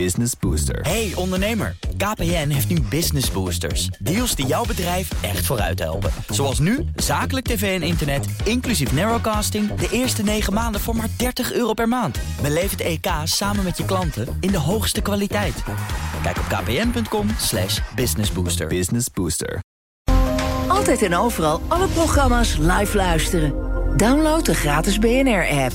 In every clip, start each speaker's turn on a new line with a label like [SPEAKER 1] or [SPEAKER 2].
[SPEAKER 1] Business Booster.
[SPEAKER 2] Hey ondernemer, KPN heeft nu Business Boosters. Deals die jouw bedrijf echt vooruit helpen. Zoals nu, zakelijk tv en internet, inclusief narrowcasting... de eerste 9 maanden voor maar 30 euro per maand. Beleef het EK samen met je klanten in de hoogste kwaliteit. Kijk op kpn.com slash businessbooster.
[SPEAKER 1] Business Booster.
[SPEAKER 3] Altijd en overal alle programma's live luisteren. Download de gratis BNR-app.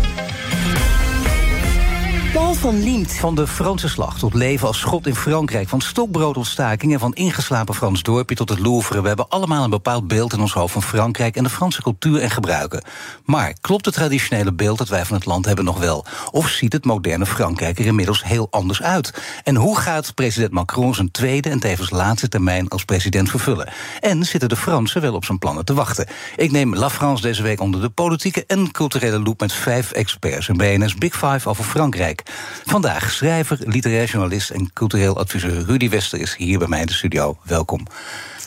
[SPEAKER 3] Paul van Liemt.
[SPEAKER 4] Van de Franse slag tot leven als schot in Frankrijk. Van stokbroodontstakingen, van ingeslapen Frans dorpje tot het Louvre. We hebben allemaal een bepaald beeld in ons hoofd van Frankrijk en de Franse cultuur en gebruiken. Maar klopt het traditionele beeld dat wij van het land hebben nog wel? Of ziet het moderne Frankrijk er inmiddels heel anders uit? En hoe gaat president Macron zijn tweede en tevens laatste termijn als president vervullen? En zitten de Fransen wel op zijn plannen te wachten? Ik neem La France deze week onder de politieke en culturele loep met vijf experts. Een BNS Big Five over Frankrijk. Vandaag schrijver, literair journalist en cultureel adviseur Rudy Wester is hier bij mij in de studio. Welkom.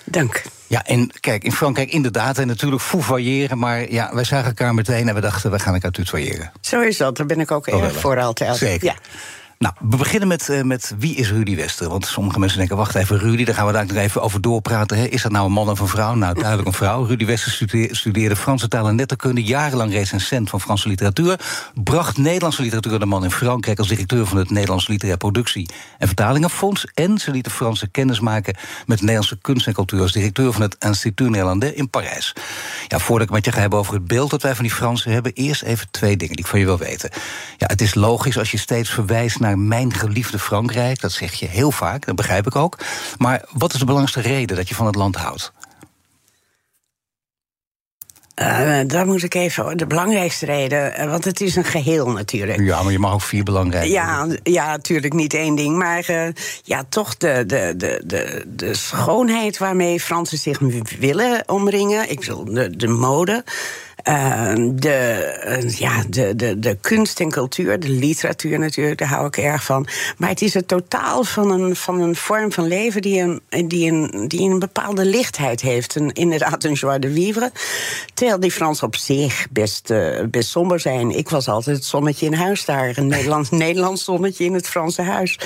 [SPEAKER 5] Dank.
[SPEAKER 4] Ja, en kijk, in Frankrijk inderdaad, en natuurlijk fouvailleren... maar ja, wij zagen elkaar meteen en we dachten, we gaan elkaar tutoyeren.
[SPEAKER 5] Zo is dat, daar ben ik ook
[SPEAKER 4] Oh,
[SPEAKER 5] erg voor altijd.
[SPEAKER 4] Zeker.
[SPEAKER 5] Ja.
[SPEAKER 4] Nou, we beginnen met, eh, met wie is Rudy Wester? Want sommige mensen denken, wacht even, Rudy, daar gaan we daar nog even over doorpraten. Hè? Is dat nou een man of een vrouw? Nou, duidelijk een vrouw. Rudy Wester studeerde, Franse taal en letterkunde, jarenlang recensent van Franse literatuur. Bracht Nederlandse literatuur de man in Frankrijk als directeur van het Nederlands Literair Productie en Vertalingenfonds. En ze liet de Fransen kennis maken met Nederlandse kunst en cultuur als directeur van het Institut Néerlandais in Parijs. Ja, voordat ik met je ga hebben over het beeld dat wij van die Fransen hebben, eerst even twee dingen die ik van je wil weten. Ja, het is logisch als je steeds verwijst naar mijn geliefde Frankrijk. Dat zeg je heel vaak, dat begrijp ik ook. Maar wat is de belangrijkste reden dat je van het land houdt?
[SPEAKER 5] Eh, daar moet ik even, de belangrijkste reden, eh, want het is een geheel natuurlijk.
[SPEAKER 4] Ja, maar je mag ook vier belangrijke.
[SPEAKER 5] Ja, ja, natuurlijk niet één ding. Maar eh, ja, toch de, de, de, de, de schoonheid waarmee Fransen zich willen omringen. Ik bedoel, de, de mode. Eh, de, eh, ja, de, de, de kunst en cultuur, de literatuur natuurlijk, daar hou ik erg van. Maar het is het totaal van een, van een vorm van leven die een, die een, die een bepaalde lichtheid heeft. Een, inderdaad, een joie de vivre. Terwijl die Fransen op zich best, eh, best somber zijn. Ik was altijd het zonnetje in huis daar. Een Nederlands, Nederlands zonnetje in het Franse huis.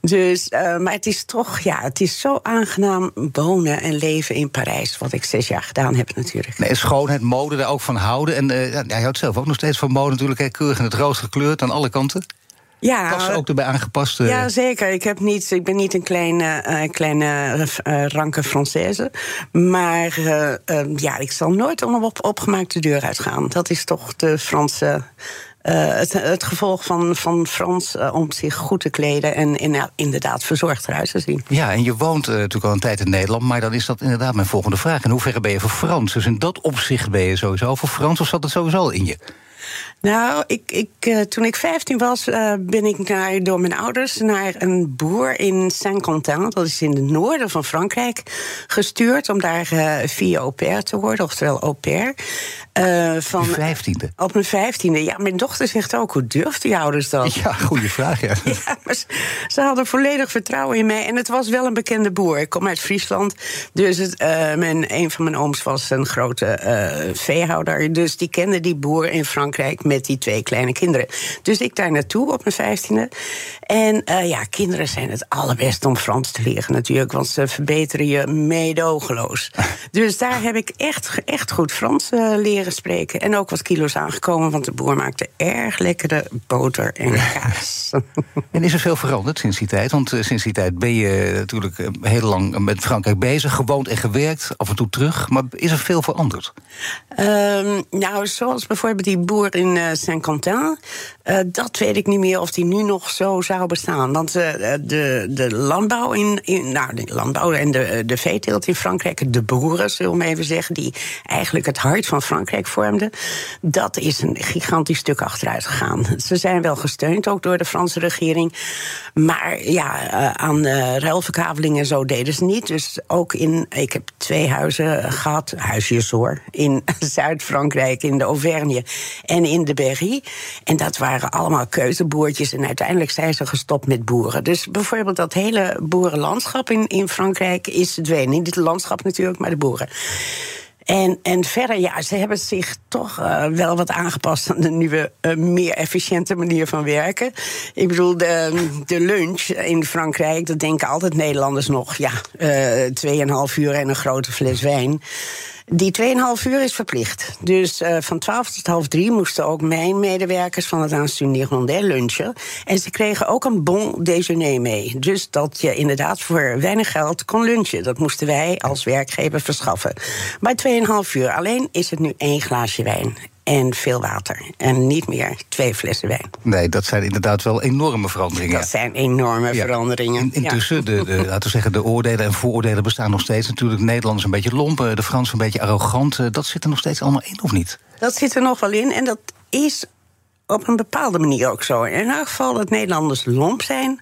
[SPEAKER 5] Dus, eh, maar het is toch, ja, het is zo aangenaam wonen en leven in Parijs. Wat ik zes jaar gedaan heb natuurlijk.
[SPEAKER 4] Nee, schoonheid, mode, daar ook van houden. En eh, ja, jij houdt zelf ook nog steeds van mode natuurlijk. Hè, keurig in het rood gekleurd aan alle kanten.
[SPEAKER 5] Ja,
[SPEAKER 4] Pas ook erbij aangepast. eh,
[SPEAKER 5] Ja, zeker. Ik, heb niet, ik ben niet een kleine, eh, kleine eh, ranke Française. Maar eh, eh, ja, ik zal nooit om op opgemaakte deur uitgaan. Dat is toch de Franse. Eh, het, het gevolg van, van Frans eh, om zich goed te kleden en, en nou, inderdaad verzorgd eruit te zien.
[SPEAKER 4] Ja, en je woont eh, natuurlijk al een tijd in Nederland, maar dan is dat inderdaad mijn volgende vraag. In hoeverre ben je voor Frans? Dus in dat opzicht ben je sowieso voor Frans, of zat het sowieso al in je?
[SPEAKER 5] Nou, ik, ik, eh, toen ik 15 was, eh, ben ik naar, door mijn ouders naar een boer in Saint-Quentin, dat is in het noorden van Frankrijk, gestuurd om daar eh via au pair te worden, oftewel au pair. Eh, van,
[SPEAKER 4] Je vijftiende?
[SPEAKER 5] Op mijn vijftiende. Ja, mijn dochter zegt ook, hoe durft die ouders dat?
[SPEAKER 4] Ja, goede vraag, ja.
[SPEAKER 5] Ja, maar ze, ze hadden volledig vertrouwen in mij. En het was wel een bekende boer. Ik kom uit Friesland. Dus het, eh, mijn, een van mijn ooms was een grote eh, veehouder. Dus die kende die boer in Frankrijk met die twee kleine kinderen. Dus ik daar naartoe op mijn vijftiende. En ja, kinderen zijn het allerbest om Frans te leren natuurlijk. Want ze verbeteren je meedogenloos. dus daar heb ik echt, echt goed Frans eh, leren spreken. En ook wat kilo's aangekomen. Want de boer maakte erg lekkere boter en kaas.
[SPEAKER 4] En is er veel veranderd sinds die tijd? Want eh, sinds die tijd ben je natuurlijk eh, heel lang met Frankrijk bezig, gewoond en gewerkt, af en toe terug. Maar is er veel veranderd?
[SPEAKER 5] Ehm, nou, zoals bijvoorbeeld die boer in eh, Saint-Quentin. Eh, dat weet ik niet meer of die nu nog zo zou bestaan. Want eh, de, de landbouw in, in. Nou, de landbouw en de, de veeteelt in Frankrijk. De boeren, zullen we even zeggen. Die eigenlijk het hart van Frankrijk vormden. Dat is een gigantisch stuk achteruit gegaan. Ze zijn wel gesteund, ook door de Franse regering. Maar ja, eh, aan eh ruilverkaveling en zo deden ze niet. Dus ook in. Ik heb twee huizen gehad, huisjes hoor. In Zuid-Frankrijk, in de Auvergne en in de Berry. En dat waren allemaal keuzenboertjes. En uiteindelijk zijn ze gestopt met boeren. Dus bijvoorbeeld dat hele boerenlandschap in, in Frankrijk is verdwenen. Niet het landschap natuurlijk, maar de boeren. En, en verder, ja, ze hebben zich toch uh, wel wat aangepast aan de nieuwe, uh, meer efficiënte manier van werken. Ik bedoel, de, de lunch in Frankrijk, dat denken altijd Nederlanders nog, ja, uh, 2,5 uur en een grote fles wijn. Die 2,5 uur is verplicht. Dus uh, van 12 tot half drie moesten ook mijn medewerkers van het Institut Nederlandais lunchen. En ze kregen ook een bon déjeuner mee. Dus dat je inderdaad voor weinig geld kon lunchen. Dat moesten wij als werkgever verschaffen. Bij 2,5 uur alleen is het nu één glaasje wijn en veel water. En niet meer twee flessen wijn.
[SPEAKER 4] Nee, dat zijn inderdaad wel enorme veranderingen.
[SPEAKER 5] Dat zijn enorme ja. veranderingen.
[SPEAKER 4] In, intussen, ja. de, de, laten we zeggen, de oordelen en vooroordelen bestaan nog steeds. Natuurlijk, Nederlanders een beetje lompen, de Fransen een beetje arrogant. Dat zit er nog steeds allemaal in, of niet?
[SPEAKER 5] Dat zit er nog wel in. En dat is op een bepaalde manier ook zo. In elk geval dat Nederlanders lomp zijn.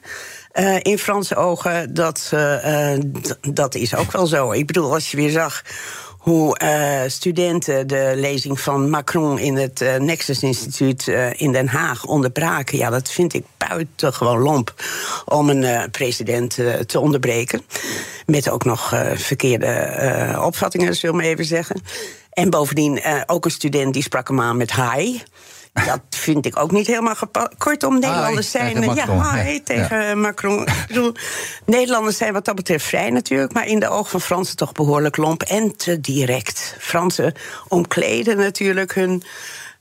[SPEAKER 5] Uh, in Franse ogen, dat, uh, dat is ook wel zo. Ik bedoel, als je weer zag hoe uh, studenten de lezing van Macron in het uh, Nexus Instituut uh, in Den Haag onderbraken. Ja, dat vind ik buitengewoon lomp om een president te onderbreken. Met ook nog verkeerde opvattingen, zullen we even zeggen. En bovendien ook een student die sprak hem aan met hi. Dat vind ik ook niet helemaal gepast. Kortom, Nederlanders zijn. ja, hi, tegen ja. Macron. Ik bedoel, Nederlanders zijn wat dat betreft vrij natuurlijk, maar in de ogen van Fransen toch behoorlijk lomp en te direct. Fransen omkleden natuurlijk hun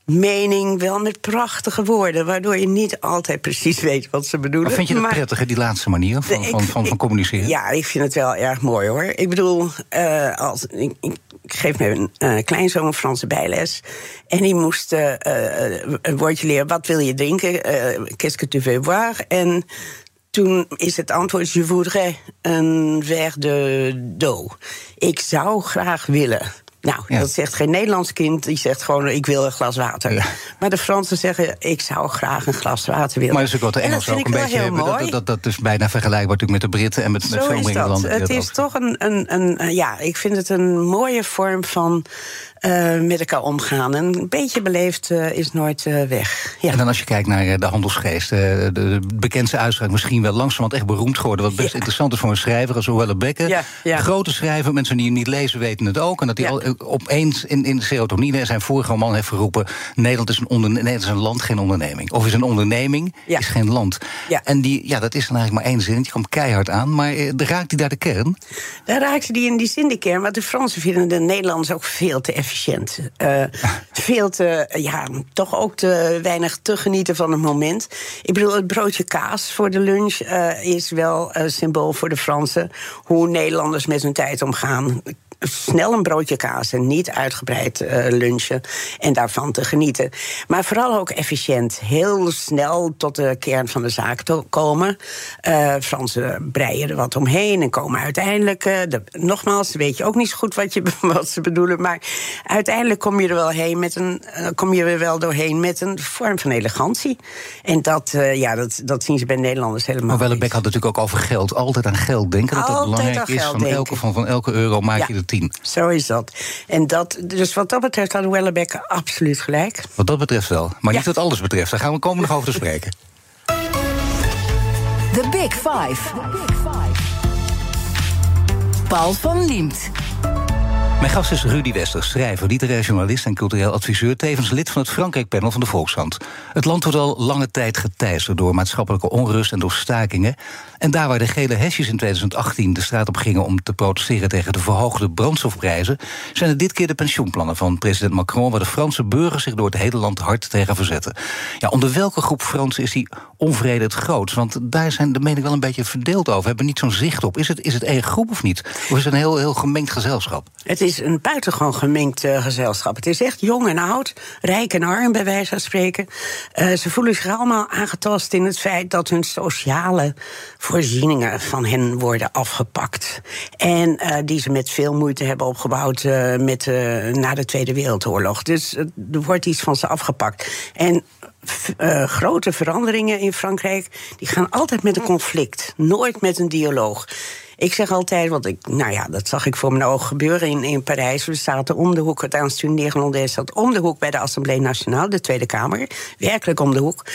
[SPEAKER 5] mening wel met prachtige woorden, waardoor je niet altijd precies weet wat ze bedoelen.
[SPEAKER 4] Maar vind je dat prettig, die laatste manier van, van, van, van, communiceren?
[SPEAKER 5] Ja, ik vind het wel erg mooi hoor. Ik bedoel, uh, als, ik, ik, geef mijn uh, kleinzoon een Franse bijles. En die moest uh, een woordje leren. Wat wil je drinken? Qu'est-ce que tu veux boire? En toen is het antwoord: Je voudrais un verre de d'eau. Ik zou graag willen. Nou, ja. dat zegt geen Nederlands kind. Die zegt gewoon, ik wil een glas water. Ja. Maar de Fransen zeggen, ik zou graag een glas water willen.
[SPEAKER 4] Maar is ook wat de Engels ook een beetje hebben. Dat, dat, dat, is bijna vergelijkbaar natuurlijk met de Britten en met, met veel meer landen.
[SPEAKER 5] Het is toch een, een, een, ja, ik vind het een mooie vorm van uh, met elkaar omgaan. Een beetje beleefd uh, is nooit uh, weg.
[SPEAKER 4] Ja. En dan als je kijkt naar de handelsgeest, de, de, bekendste uitspraak misschien wel langzamerhand echt beroemd geworden. Wat best ja. interessant is voor een schrijver als Orwell Becker. Ja, ja. Grote schrijver, mensen die niet lezen weten het ook. En dat hij al, opeens in, in serotonine zijn vorige man heeft geroepen: Nederland is een, is een land, geen onderneming. Of is een onderneming, is geen land. En die, ja, dat is dan eigenlijk maar één zin. Je komt keihard aan, maar raakt hij daar de kern?
[SPEAKER 5] Daar raakt hij in die zin de kern. Want de Fransen vinden de Nederlanders ook veel te efficiënt efficiënt. Uh, veel te, ja, toch ook te weinig te genieten van het moment. Ik bedoel, het broodje kaas voor de lunch uh, is wel een symbool voor de Fransen. Hoe Nederlanders met hun tijd omgaan snel een broodje kaas en niet uitgebreid uh, lunchen en daarvan te genieten. Maar vooral ook efficiënt. Heel snel tot de kern van de zaak te komen. Uh, Fransen breien er wat omheen en komen uiteindelijk. Uh, de, nogmaals, weet je ook niet zo goed wat, je, wat ze bedoelen. Maar uiteindelijk kom je er wel heen met een, kom je er wel doorheen met een vorm van elegantie. En dat, ja, dat, dat zien ze bij Nederlanders helemaal.
[SPEAKER 4] Maar Wellebeck had natuurlijk ook over geld. Altijd aan geld denken. Dat dat belangrijk is. Van elke, van, van elke euro maak ja. je er
[SPEAKER 5] Zo is dat. En dat, dus wat dat betreft had Wellebeck absoluut gelijk.
[SPEAKER 4] Wat dat betreft wel. Maar ja. niet wat alles betreft. Daar gaan we komen nog over te spreken.
[SPEAKER 3] The Big Five. The Big Five. Paul van Liemt.
[SPEAKER 4] Mijn gast is Rudy Wester, schrijver, literair journalist en cultureel adviseur, tevens lid van het Frankrijk-panel van de Volkshand. Het land wordt al lange tijd geteisterd door maatschappelijke onrust en door stakingen. En daar waar de gele hesjes in 2018 de straat op gingen om te protesteren tegen de verhoogde brandstofprijzen, zijn het dit keer de pensioenplannen van president Macron, waar de Franse burgers zich door het hele land hard tegen verzetten. Ja, onder welke groep Fransen is die onvrede het grootst? Want daar zijn de meningen wel een beetje verdeeld over. Hebben niet zo'n zicht op. Is het, is het één groep of niet? Of is het een heel, heel gemengd gezelschap?
[SPEAKER 5] Het is een buitengewoon gemengd uh, gezelschap. Het is echt jong en oud, rijk en arm, bij wijze van spreken. Uh, ze voelen zich allemaal aangetast in het feit dat hun sociale voorzieningen van hen worden afgepakt. En uh, die ze met veel moeite hebben opgebouwd met, na de Tweede Wereldoorlog. Dus er wordt iets van ze afgepakt. En grote veranderingen in Frankrijk, die gaan altijd met een conflict, nooit met een dialoog. Ik zeg altijd, want ik, nou ja, dat zag ik voor mijn ogen gebeuren in, in Parijs. We zaten om de hoek, het Instituut Nederlands zat om de hoek bij de Assemblée Nationale, de Tweede Kamer. Werkelijk om de hoek.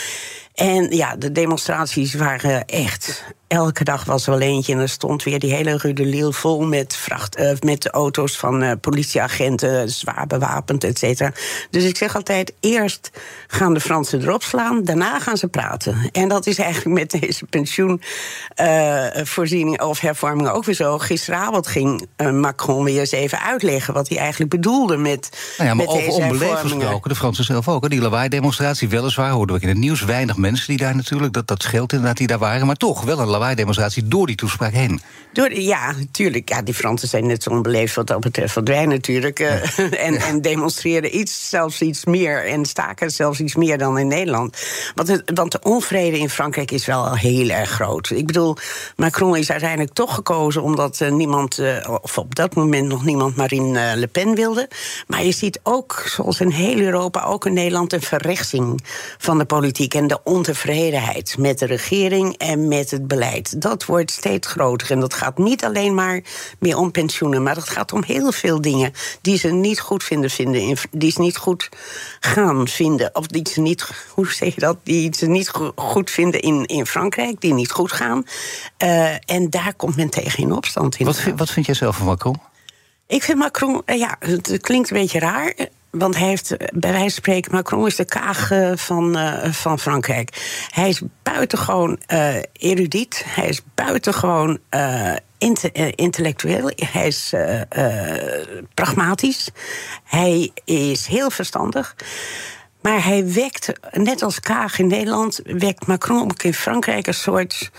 [SPEAKER 5] En ja, de demonstraties waren echt elke dag was er wel eentje. En er stond weer die hele Rue de Lille vol met, vracht, uh, met auto's van uh, politieagenten, zwaar bewapend, et cetera. Dus ik zeg altijd: eerst gaan de Fransen erop slaan, daarna gaan ze praten. En dat is eigenlijk met deze pensioenvoorziening of hervorming ook weer zo. Gisteravond ging Macron weer eens even uitleggen wat hij eigenlijk bedoelde met.
[SPEAKER 4] Nou ja, maar
[SPEAKER 5] met
[SPEAKER 4] over onbeleefd gesproken, de Fransen zelf ook. Die lawaai-demonstratie, weliswaar hoorden we in het nieuws. Weinig mensen die daar natuurlijk, dat, dat scheelt inderdaad, die daar waren. Maar toch wel een lawaai-demonstratie door die toespraak heen.
[SPEAKER 5] Door, ja, natuurlijk. Ja, die Fransen zijn net zo onbeleefd wat dat betreft wat wij natuurlijk. Uh, en, en demonstreren iets, zelfs iets meer. En staken zelfs iets meer dan in Nederland. Want, het, want de onvrede in Frankrijk is wel heel erg groot. Ik bedoel, Macron is uiteindelijk toch gekozen omdat uh, niemand, uh, of op dat moment nog niemand Marine Le Pen wilde. Maar je ziet ook, zoals in heel Europa, ook in Nederland, een verrechtsing van de politiek en de ontevredenheid met de regering en met het beleid. Dat wordt steeds groter. En dat gaat niet alleen maar meer om pensioenen, maar het gaat om heel veel dingen die ze niet goed vinden, vinden die ze niet goed gaan vinden. Of die ze niet, hoe zeg je dat? Die ze niet goed vinden in, in Frankrijk, die niet goed gaan. Uh, en daar komt men tegen in opstand. In
[SPEAKER 4] wat, wat vind jij zelf van Macron?
[SPEAKER 5] Ik vind Macron, ja, het klinkt een beetje raar. Want hij heeft, bij wijze van spreken, Macron is de kaag van, uh, van Frankrijk. Hij is buitengewoon uh, erudiet. Hij is buitengewoon uh, inte intellectueel. Hij is pragmatisch. Hij is heel verstandig. Maar hij wekt, net als Kaag in Nederland, wekt Macron ook in Frankrijk een soort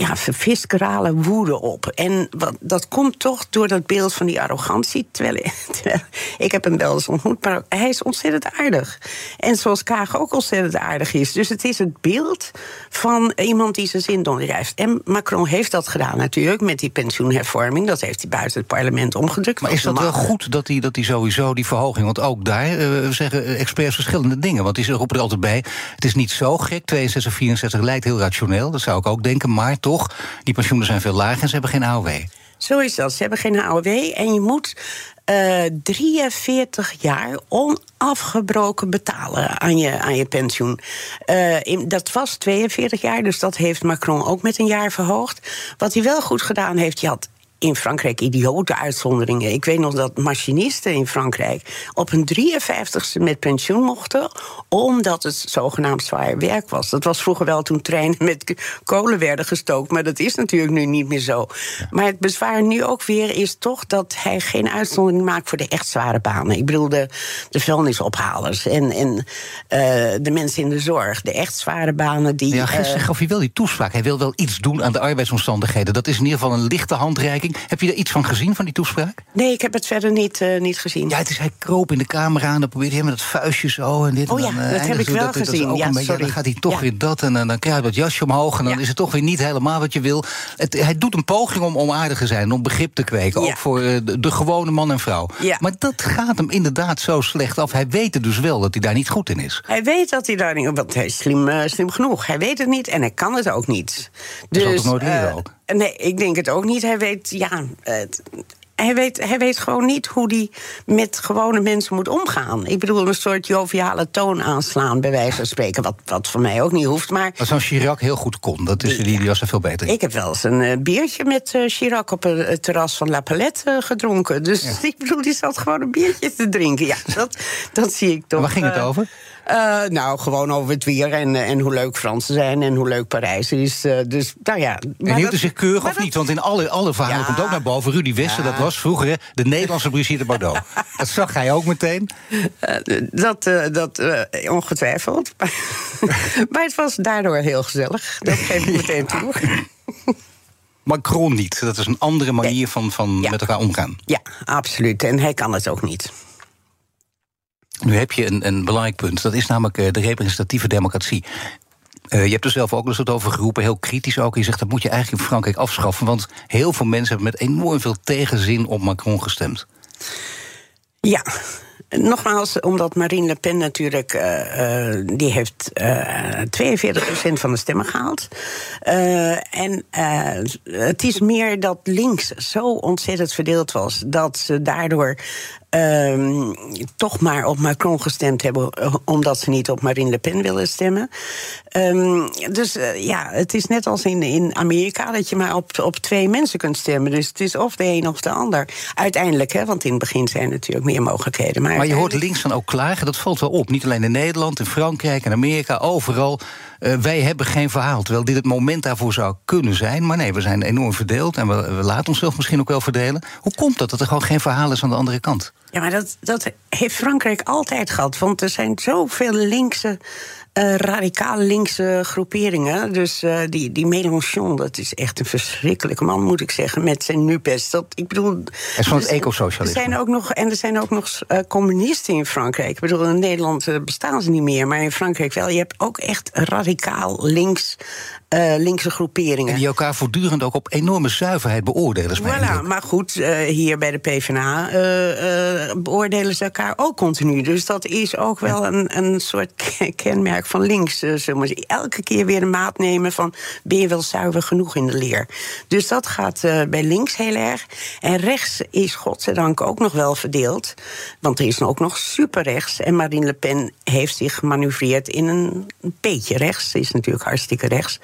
[SPEAKER 5] ja, viscerale woede op. En wat, dat komt toch door dat beeld van die arrogantie. Terwijl, ik heb hem wel eens ontmoet, maar hij is ontzettend aardig. En zoals Kaag ook ontzettend aardig is. Dus het is het beeld van iemand die zijn zin doordrijft. En Macron heeft dat gedaan natuurlijk met die pensioenhervorming. Dat heeft hij buiten het parlement omgedrukt.
[SPEAKER 4] Maar is dat wel goed dat hij, dat hij sowieso die verhoging... want ook daar uh, zeggen experts verschillende dingen. Want die roepen er altijd bij, het is niet zo gek. 62, 64 lijkt heel rationeel, dat zou ik ook denken. Maar toch, die pensioenen zijn veel lager en ze hebben geen AOW.
[SPEAKER 5] Zo is dat. Ze hebben geen AOW en je moet uh, 43 jaar onafgebroken betalen aan je, aan je pensioen. In, dat was 42 jaar, dus dat heeft Macron ook met een jaar verhoogd. Wat hij wel goed gedaan heeft, je had in Frankrijk idiote uitzonderingen. Ik weet nog dat machinisten in Frankrijk op hun 53ste met pensioen mochten, omdat het zogenaamd zwaar werk was. Dat was vroeger wel toen treinen met kolen werden gestookt, maar dat is natuurlijk nu niet meer zo. Maar het bezwaar nu ook weer is toch dat hij geen uitzondering maakt voor de echt zware banen. Ik bedoel, de, de vuilnisophalers en, en uh, de mensen in de zorg, de echt zware banen die.
[SPEAKER 4] Ja, gisteren uh, gaf hij wel die toespraak. Hij wil wel iets doen aan de arbeidsomstandigheden. Dat is in ieder geval een lichte handreiking. Heb je er iets van gezien, van die toespraak?
[SPEAKER 5] Nee, ik heb het verder niet, uh, niet gezien.
[SPEAKER 4] Ja, het is, hij kroop in de camera aan, dan probeert hij met dat vuistje zo en dit.
[SPEAKER 5] Oh ja,
[SPEAKER 4] en dan, uh,
[SPEAKER 5] dat heb ik wel
[SPEAKER 4] dat,
[SPEAKER 5] gezien.
[SPEAKER 4] Dat
[SPEAKER 5] ja,
[SPEAKER 4] beetje,
[SPEAKER 5] sorry.
[SPEAKER 4] dan gaat hij toch
[SPEAKER 5] ja.
[SPEAKER 4] weer dat en dan, dan krijg je dat jasje omhoog... en dan
[SPEAKER 5] Ja.
[SPEAKER 4] is het toch weer niet helemaal wat je wil. Het, hij doet een poging om, om aardig te zijn, om begrip te kweken. Ook voor uh, de, de gewone man en vrouw.
[SPEAKER 5] Ja.
[SPEAKER 4] Maar dat gaat hem inderdaad zo slecht af. Hij weet dus wel dat hij daar niet goed in is.
[SPEAKER 5] Hij weet dat hij daar niet... Want hij is slim, slim genoeg. Hij weet het niet en hij kan het ook niet.
[SPEAKER 4] Dat zal toch nooit
[SPEAKER 5] eh,
[SPEAKER 4] ook?
[SPEAKER 5] Nee, ik denk het ook niet. Hij weet, ja... Het, hij weet, hij weet gewoon niet hoe hij met gewone mensen moet omgaan. Ik bedoel, een soort joviale toon aanslaan, bij wijze van spreken. Wat, wat voor mij ook niet hoeft. Maar
[SPEAKER 4] Wat zo'n Chirac heel goed kon, dat is, die, die was er veel beter in.
[SPEAKER 5] ik heb wel eens een uh, biertje met uh, Chirac op het terras van La Palette uh, gedronken. Dus ja. ik bedoel, die zat gewoon een biertje te drinken. Ja, dat, dat zie ik toch.
[SPEAKER 4] Waar ging het over?
[SPEAKER 5] Uh, nou, gewoon over het weer en, en hoe leuk Fransen zijn en hoe leuk Parijs is. Uh, dus, nou ja.
[SPEAKER 4] En hield zich keurig of dat... niet? Want in alle, alle verhalen ja. komt ook naar boven. Rudy Wester, ja. dat was vroeger hè, de Nederlandse Brigitte Bardot. dat zag hij ook meteen.
[SPEAKER 5] Uh, dat dat ongetwijfeld. maar het was daardoor heel gezellig. Dat geef ik meteen toe.
[SPEAKER 4] Macron niet. Dat is een andere manier van, van ja. met elkaar omgaan.
[SPEAKER 5] Ja, absoluut. En hij kan het ook niet.
[SPEAKER 4] Nu heb je een, een belangrijk punt. Dat is namelijk uh, de representatieve democratie. Uh, je hebt er zelf ook eens wat over geroepen, heel kritisch ook. Je zegt dat moet je eigenlijk in Frankrijk afschaffen. Want heel veel mensen hebben met enorm veel tegenzin op Macron gestemd.
[SPEAKER 5] Ja, Nogmaals, omdat Marine Le Pen natuurlijk, uh, die heeft uh, 42% van de stemmen gehaald. en het is meer dat links zo ontzettend verdeeld was dat ze daardoor ehm, toch maar op Macron gestemd hebben, eh, omdat ze niet op Marine Le Pen willen stemmen. Ehm, dus eh, ja, het is net als in, in Amerika dat je maar op, op twee mensen kunt stemmen. Dus het is of de een of de ander. Uiteindelijk, hè, want in het begin zijn er natuurlijk meer mogelijkheden.
[SPEAKER 4] Maar, maar je hoort links van ook klagen, dat valt wel op. Niet alleen in Nederland, in Frankrijk en Amerika, overal. Uh, wij hebben geen verhaal. Terwijl dit het moment daarvoor zou kunnen zijn. Maar nee, we zijn enorm verdeeld en we, we laten onszelf misschien ook wel verdelen. Hoe komt dat dat er gewoon geen verhaal is aan de andere kant?
[SPEAKER 5] Ja, maar dat, dat heeft Frankrijk altijd gehad. Want er zijn zoveel linkse uh, radicaal linkse groeperingen. Dus uh, die, die Mélenchon, dat is echt een verschrikkelijke man, moet ik zeggen, met zijn NUPES. Dat, ik bedoel,
[SPEAKER 4] en van het dus, ecosocialisme.
[SPEAKER 5] Er zijn ook nog, en er zijn ook nog uh, communisten in Frankrijk. Ik bedoel, in Nederland bestaan ze niet meer, maar in Frankrijk wel. Je hebt ook echt radicaal links uh, linkse groeperingen.
[SPEAKER 4] En die elkaar voortdurend ook op enorme zuiverheid beoordelen.
[SPEAKER 5] Voilà, maar goed, uh, hier bij de PvdA uh, beoordelen ze elkaar ook continu. Dus dat is ook wel een, een soort kenmerk van links. we Elke keer weer een maat nemen van... ben je wel zuiver genoeg in de leer? Dus dat gaat bij links heel erg. En rechts is godzijdank ook nog wel verdeeld. Want er is ook nog superrechts. En Marine Le Pen heeft zich gemanoeuvreerd in een beetje rechts. Ze is natuurlijk hartstikke rechts.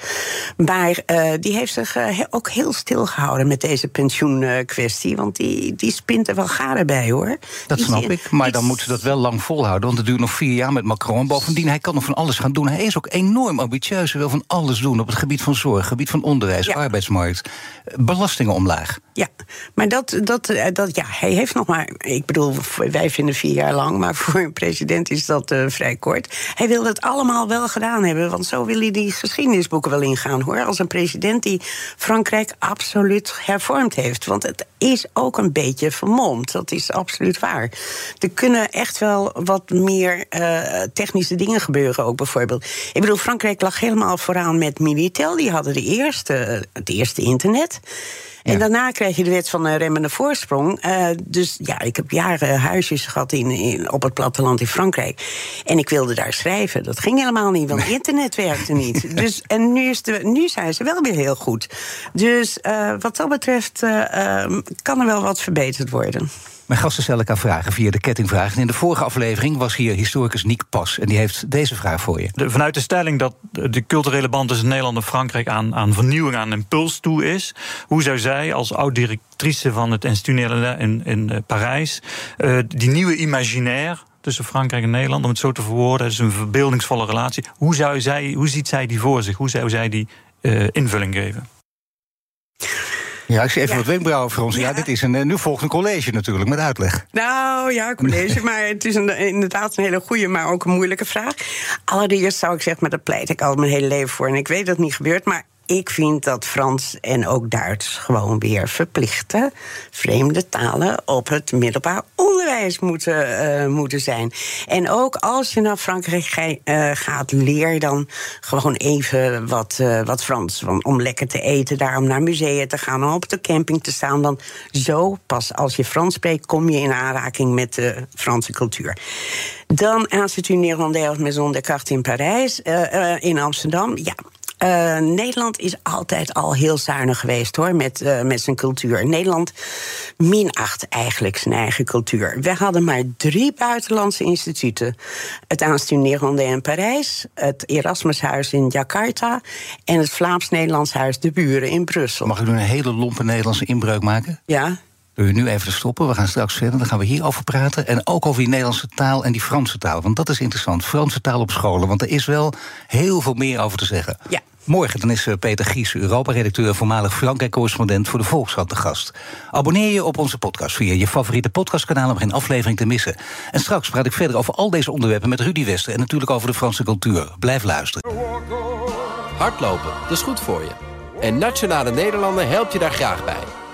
[SPEAKER 5] Maar uh, die heeft zich uh, ook heel stil gehouden met deze pensioenkwestie. Want die, die spint er wel garen bij hoor.
[SPEAKER 4] Dat snap ik. Maar dan moeten ze dat wel lang volhouden. Want het duurt nog vier jaar met Macron. Bovendien, hij kan nog van alles gaan doen. Hij is ook enorm ambitieus. Hij wil van alles doen op het gebied van zorg, gebied van onderwijs, arbeidsmarkt. Belastingen omlaag.
[SPEAKER 5] Ja, maar dat, dat, eh, dat, ja, hij heeft nog maar. Ik bedoel, wij vinden vier jaar lang, maar voor een president is dat uh, vrij kort. Hij wil het allemaal wel gedaan hebben, want zo wil hij die geschiedenisboeken wel hoor. Als een president die Frankrijk absoluut hervormd heeft. Want het is ook een beetje vermomd. Dat is absoluut waar. Er kunnen echt wel wat meer uh, technische dingen gebeuren, ook bijvoorbeeld. Ik bedoel, Frankrijk lag helemaal vooraan met Minitel. Die hadden de eerste, het eerste internet. En daarna krijg je de wet van de remmende voorsprong. Uh, dus ja, ik heb jaren huisjes gehad in, in, op het platteland in Frankrijk. En ik wilde daar schrijven. Dat ging helemaal niet, want internet werkte niet. Dus, en nu, is de, nu zijn ze wel weer heel goed. Dus uh, wat dat betreft uh, kan er wel wat verbeterd worden.
[SPEAKER 4] Mijn gasten stellen elkaar vragen via de kettingvraag. En in de vorige aflevering was hier historicus Niek Pas. En die heeft deze vraag voor je.
[SPEAKER 1] vanuit de stelling dat de culturele band tussen Nederland en Frankrijk aan, aan vernieuwing, aan impuls toe is. Hoe zou zij als oud-directrice van het Institut in, in uh, Parijs uh, die nieuwe imaginaire tussen Frankrijk en Nederland, om het zo te verwoorden, is een verbeeldingsvolle relatie. Hoe, zou zij, hoe ziet zij die voor zich? Hoe zou zij die uh, invulling geven?
[SPEAKER 4] Ja, ik zie even wat wenkbrauwen fronsen. Ja. ja, dit is een, eh, nu volgt een college natuurlijk met uitleg.
[SPEAKER 5] Nou ja, college, maar het is een, inderdaad een hele goede, maar ook een moeilijke vraag. Allereerst zou ik zeggen, maar daar pleit ik al mijn hele leven voor. En ik weet dat het niet gebeurt, maar ik vind dat Frans en ook Duits gewoon weer verplichte vreemde talen op het middelbaar onderwijs moeten, uh, moeten zijn. En ook als je naar Frankrijk uh, gaat, leer dan gewoon even wat, uh, wat Frans. om lekker te eten, daarom naar musea te gaan, om op de camping te staan. Dan zo pas als je Frans spreekt, kom je in aanraking met de Franse cultuur. Dan Institut Néerlandais Maison des Cartes in Parijs, in Amsterdam. Ja, uh, Nederland is altijd al heel zuinig geweest hoor, met, uh, met zijn cultuur. Nederland minacht eigenlijk zijn eigen cultuur. We hadden maar drie buitenlandse instituten: het Institut Nederlandais in Parijs, het Erasmushuis in Jakarta en het Vlaams-Nederlands Huis De Buren in Brussel.
[SPEAKER 4] Mag ik nu een hele lompe Nederlandse inbreuk maken?
[SPEAKER 5] Ja.
[SPEAKER 4] Wil je nu even stoppen? We gaan straks verder. Dan gaan we hierover praten. En ook over die Nederlandse taal en die Franse taal. Want dat is interessant. Franse taal op scholen. Want er is wel heel veel meer over te zeggen.
[SPEAKER 5] Ja.
[SPEAKER 4] Morgen dan is eh, Peter Gies, Europa-redacteur en voormalig Frankrijk-correspondent voor de Volkskrant te gast. Abonneer je op onze podcast via je favoriete podcastkanaal om geen aflevering te missen. En straks praat ik verder over al deze onderwerpen met Rudy Wester en natuurlijk over de Franse cultuur. Blijf luisteren.
[SPEAKER 6] Hardlopen, dat is goed voor je. En Nationale Nederlanden helpt je daar graag bij.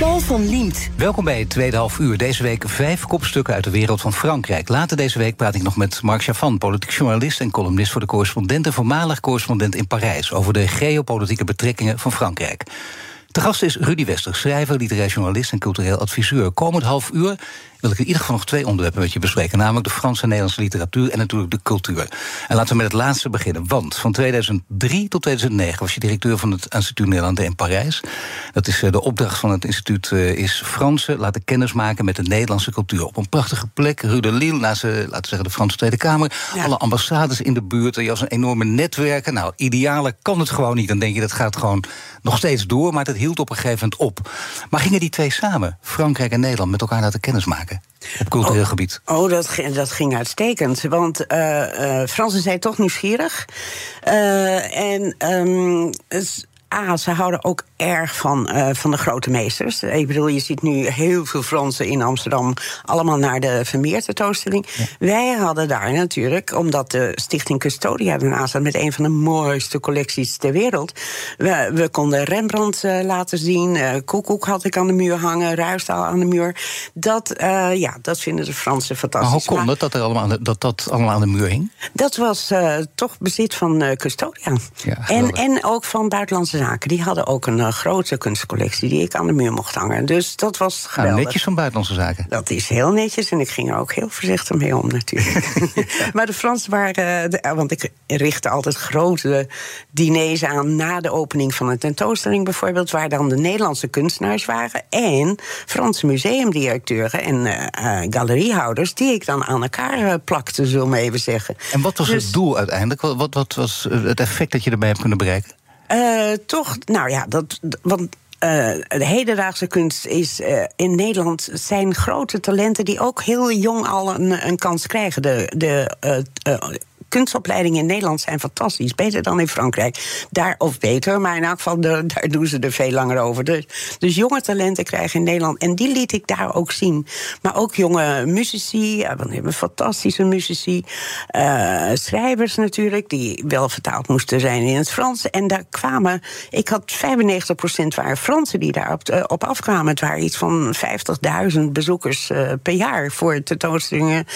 [SPEAKER 3] Paul van Liemt.
[SPEAKER 4] Welkom bij het tweede half uur. Deze week vijf kopstukken uit de wereld van Frankrijk. Later deze week praat ik nog met Marc Chavan, politiek journalist en columnist voor de correspondent en voormalig correspondent in Parijs over de geopolitieke betrekkingen van Frankrijk. De gast is Rudy Wester, schrijver, literair journalist en cultureel adviseur. Komend half uur wil ik in ieder geval nog twee onderwerpen met je bespreken. Namelijk de Franse en Nederlandse literatuur en natuurlijk de cultuur. En laten we met het laatste beginnen. Want van 2003 tot 2009 was je directeur van het Instituut Nederlanden in Parijs. Dat is eh, de opdracht van het instituut eh, is Fransen laten kennismaken met de Nederlandse cultuur. Op een prachtige plek, Rue de Lille, naast laten we zeggen, de Franse Tweede Kamer. Alle ambassades in de buurt. Je als een enorme netwerken. Nou, ideale kan het gewoon niet. Dan denk je dat gaat gewoon nog steeds door. Maar dat hield op een gegeven moment op. Maar gingen die twee samen, Frankrijk en Nederland, met elkaar laten kennismaken? Op cultureel
[SPEAKER 5] oh,
[SPEAKER 4] gebied.
[SPEAKER 5] Oh, dat, dat ging uitstekend. Want uh, uh, Fransen zijn toch nieuwsgierig. Uh, en um, ah, ze houden ook erg van, uh, van de grote meesters. Ik bedoel, je ziet nu heel veel Fransen in Amsterdam... allemaal naar de Vermeer tentoonstelling. Wij hadden daar natuurlijk, omdat de Stichting Custodia... daarnaast had met een van de mooiste collecties ter wereld... we, we konden Rembrandt uh, laten zien, uh, Koekoek had ik aan de muur hangen... Ruistaal aan de muur. Dat, ja, dat vinden de Fransen fantastisch.
[SPEAKER 4] Maar hoe kon het dat, er allemaal, dat dat allemaal aan de muur hing?
[SPEAKER 5] Dat was toch bezit van Custodia. Ja, en, en ook van buitenlandse zaken. Die hadden ook een grote kunstcollectie die ik aan de muur mocht hangen. Dus dat was nou, geweldig.
[SPEAKER 4] Nou, netjes van buitenlandse zaken.
[SPEAKER 5] Dat is heel netjes en ik ging er ook heel voorzichtig mee om natuurlijk. maar de Fransen waren... De, want ik richtte altijd grote diners aan na de opening van een tentoonstelling bijvoorbeeld... waar dan de Nederlandse kunstenaars waren... en Franse museumdirecteuren en uh, galeriehouders... die ik dan aan elkaar uh, plakte, zullen we even zeggen.
[SPEAKER 4] En wat was dus, het doel uiteindelijk? Wat, wat was het effect dat je erbij hebt kunnen bereiken?
[SPEAKER 5] Uh, toch, nou ja, dat. Want uh, de hedendaagse kunst is uh, in Nederland zijn grote talenten die ook heel jong al een, een kans krijgen. De, de kunstopleidingen in Nederland zijn fantastisch. Beter dan in Frankrijk. Daar, of beter, maar in elk geval daar doen ze er veel langer over. Dus, dus, jonge talenten krijgen in Nederland. En die liet ik daar ook zien. Maar ook jonge muzici. We hebben fantastische muzici. Uh, schrijvers natuurlijk, die wel vertaald moesten zijn in het Frans. En daar kwamen, ik had 95% waren Fransen die daarop uh, op afkwamen. Het waren iets van 50.000 bezoekers uh, per jaar voor tentoonstellingen,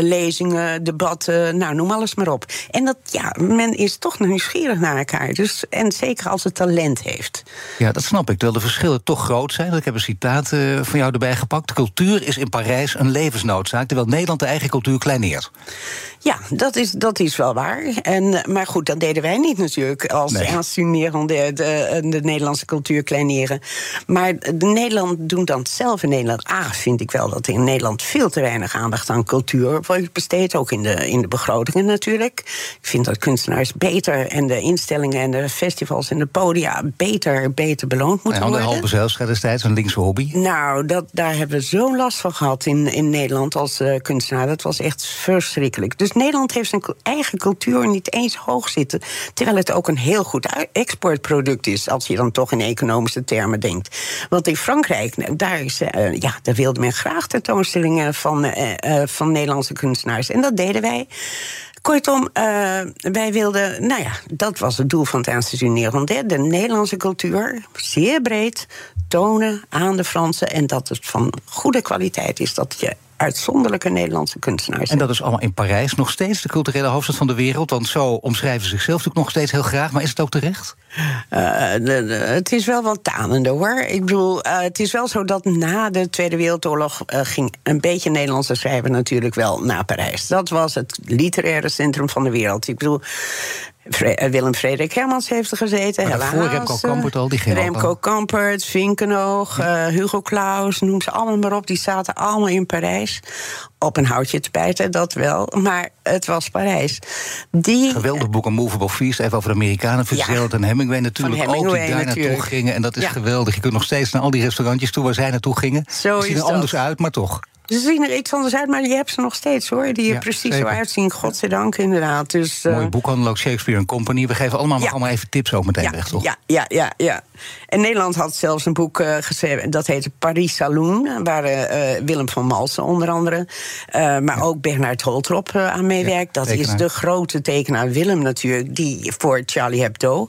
[SPEAKER 5] lezingen, debatten, nou noem alles maar op. En dat, ja, men is toch nieuwsgierig naar elkaar. Dus, en zeker als het talent heeft.
[SPEAKER 4] Ja, dat snap ik. Terwijl de verschillen toch groot zijn. Ik heb een citaat uh, van jou erbij gepakt. Cultuur is in Parijs een levensnoodzaak, terwijl Nederland de eigen cultuur kleineert.
[SPEAKER 5] Ja, dat is, dat is wel waar. En, maar goed, dat deden wij niet natuurlijk als nee. de, de, de, Nederlandse cultuur kleineren. Maar de Nederland doen dan zelf in Nederland. Ah, vind ik wel dat in Nederland veel te weinig aandacht aan cultuur wordt besteed. Ook in de, in de begrotingen natuurlijk. Ik vind dat kunstenaars beter en de instellingen en de festivals en de podia beter, beter beloond moeten worden.
[SPEAKER 4] Halbe Zijlstra destijds, een linkse hobby.
[SPEAKER 5] Nou, dat, daar hebben we zo'n last van gehad in, in Nederland als uh, kunstenaar. Dat was echt verschrikkelijk. Dus Nederland heeft zijn eigen cultuur niet eens hoog zitten. Terwijl het ook een heel goed exportproduct is, als je dan toch in economische termen denkt. Want in Frankrijk, daar, is, uh, ja, daar wilde men graag tentoonstellingen van, uh, van Nederlandse kunstenaars. En dat deden wij. Kortom, uh, wij wilden, nou ja, dat was het doel van het Instituut Nederland. De Nederlandse cultuur, zeer breed, tonen aan de Fransen. En dat het van goede kwaliteit is. Dat je uitzonderlijke Nederlandse kunstenaars.
[SPEAKER 4] En dat is allemaal in Parijs nog steeds, de culturele hoofdstad van de wereld. Want zo omschrijven ze zichzelf natuurlijk nog steeds heel graag. Maar is het ook terecht?
[SPEAKER 5] Uh, de, de, het is wel wat tanende hoor. Ik bedoel, uh, het is wel zo dat na de Tweede Wereldoorlog uh, ging een beetje Nederlandse schrijver natuurlijk wel naar Parijs. Dat was het literaire centrum van de wereld. Ik bedoel, Vre- Willem Frederik Hermans heeft er gezeten.
[SPEAKER 4] Maar daarvoor Remco Kampert al, die ging ook
[SPEAKER 5] Remco. Kampert, Vinkenoog, eh, Hugo Claus, noem ze allemaal maar op. Die zaten allemaal in Parijs. Op een houtje te bijten, dat wel. Maar het was Parijs. Die,
[SPEAKER 4] Geweldig boek Unmovable Feast, even over de Amerikanen. Fitzgerald en Hemingway natuurlijk
[SPEAKER 5] Van
[SPEAKER 4] ook, die daar naartoe
[SPEAKER 5] natuurlijk.
[SPEAKER 4] gingen. En dat is
[SPEAKER 5] Ja.
[SPEAKER 4] geweldig. Je kunt nog steeds naar al die restaurantjes toe waar zij naartoe gingen.
[SPEAKER 5] Zo
[SPEAKER 4] zien
[SPEAKER 5] is
[SPEAKER 4] er anders uit, maar toch.
[SPEAKER 5] Ze zien er iets anders uit, maar je hebt ze nog steeds hoor. Die er
[SPEAKER 4] Ja,
[SPEAKER 5] precies
[SPEAKER 4] zeker.
[SPEAKER 5] zo uitzien. Godzijdank, inderdaad. Dus, eh,
[SPEAKER 4] Mooi boekhandel ook, Shakespeare Company. We geven allemaal,
[SPEAKER 5] Ja.
[SPEAKER 4] allemaal even tips ook meteen
[SPEAKER 5] ja,
[SPEAKER 4] weg, toch?
[SPEAKER 5] Ja, ja, ja, ja. En Nederland had zelfs een boek eh, geschreven, dat heette Paris Saloon. Waar eh, eh, Willem van Malsen onder andere, maar ook Bernard Holtrop aan meewerkt. dat is de grote tekenaar Willem natuurlijk, die voor Charlie Hebdo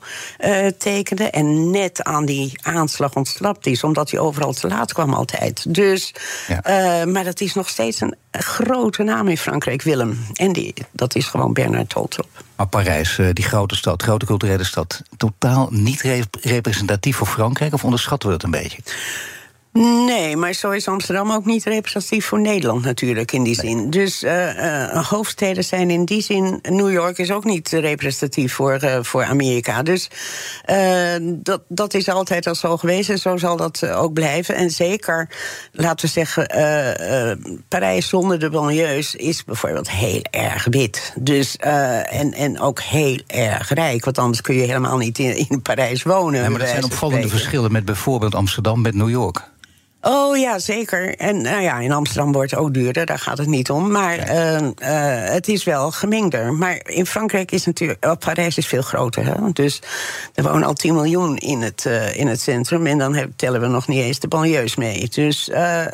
[SPEAKER 5] tekende. En net aan die aanslag ontsnapt is, omdat hij overal te laat kwam altijd. Dus,
[SPEAKER 4] Ja.
[SPEAKER 5] maar dat is nog steeds een grote naam in Frankrijk, Willem. En die, dat is gewoon Bernard Holtrop.
[SPEAKER 4] Maar Parijs, eh, die grote stad, grote culturele stad... totaal niet rep- representatief voor Frankrijk? Of onderschatten we dat een beetje?
[SPEAKER 5] Nee, maar zo is Amsterdam ook niet representatief voor Nederland natuurlijk in die zin. Dus eh, hoofdsteden zijn in die zin. New York is ook niet representatief voor, eh, voor Amerika. Dus dat, dat is altijd al zo geweest en zo zal dat ook blijven. En zeker, laten we zeggen, Parijs zonder de banlieues is bijvoorbeeld heel erg wit. Dus, en, en ook heel erg rijk, want anders kun je helemaal niet in, in Parijs wonen.
[SPEAKER 4] Ja, maar dat zijn opvallende verschillen met bijvoorbeeld Amsterdam met New York.
[SPEAKER 5] Oh ja, zeker. En nou ja, in Amsterdam wordt het ook duurder, daar gaat het niet om. Maar eh, eh, het is wel gemengder. Maar in Frankrijk is natuurlijk. Oh, Parijs is veel groter. Hè? Dus er wonen al 10 miljoen in het, eh, in het centrum. En dan tellen we nog niet eens de banlieues mee. Dus eh,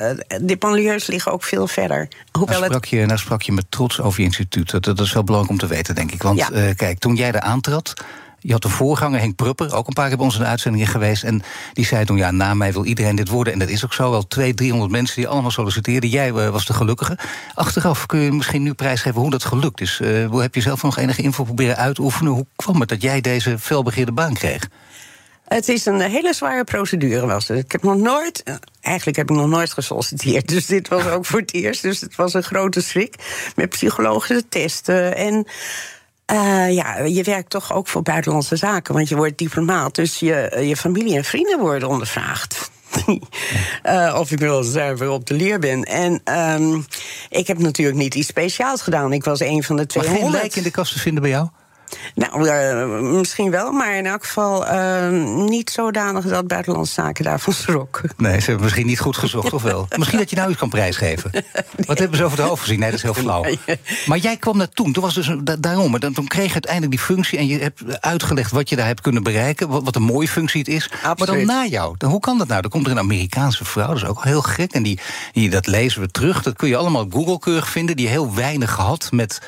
[SPEAKER 5] de banlieues liggen ook veel verder. Hoewel
[SPEAKER 4] Nou sprak, je, nou sprak je met trots over je instituut. Dat, dat is wel belangrijk om te weten, denk ik. Want
[SPEAKER 5] Ja.
[SPEAKER 4] eh, kijk, toen jij er aantrad... Je had de voorganger Henk Prupper, ook een paar keer bij ons in de uitzendingen geweest. En die zei toen, ja, na mij wil iedereen dit worden. En dat is ook zo, wel 200, 300 mensen die allemaal solliciteerden. Jij eh, was de gelukkige. Achteraf kun je misschien nu prijsgeven hoe dat gelukt is. Eh, heb je zelf nog enige info proberen uitoefenen? Hoe kwam het dat jij deze felbegeerde baan kreeg?
[SPEAKER 5] Het is een hele zware procedure was het. Ik heb nog nooit, eigenlijk heb ik nog nooit gesolliciteerd. Dus dit was ook voor het eerst. Dus het was een grote schrik. Met psychologische testen. En eh, ja, je werkt toch ook voor buitenlandse zaken. Want je wordt diplomaat. Dus je, je familie en vrienden worden ondervraagd. Eh, of ik wel zuiver op de leer ben. En ehm, ik heb natuurlijk niet iets speciaals gedaan. Ik was een van de
[SPEAKER 4] Maar
[SPEAKER 5] 200.
[SPEAKER 4] geen lijk in de kast te vinden bij jou?
[SPEAKER 5] Nou, eh, misschien wel, maar in elk geval eh, niet zodanig dat Buitenlandse Zaken daarvan schrok.
[SPEAKER 4] Nee, ze hebben misschien niet goed gezocht, of wel? Misschien dat je nou iets kan prijsgeven. Wat hebben ze over het hoofd gezien? Nee, dat is heel flauw. Maar jij kwam daar toen, toen was dus een- da- daarom. maar dan- Toen kreeg je uiteindelijk die functie en je hebt uitgelegd wat je daar hebt kunnen bereiken. Wat, wat een mooie functie het is. Maar dan na jou, dan, hoe kan dat nou? Dan komt er een Amerikaanse vrouw, dat is ook heel gek. En die, die, dat lezen we terug. Dat kun je allemaal op Google keurig vinden. Die heel weinig gehad met.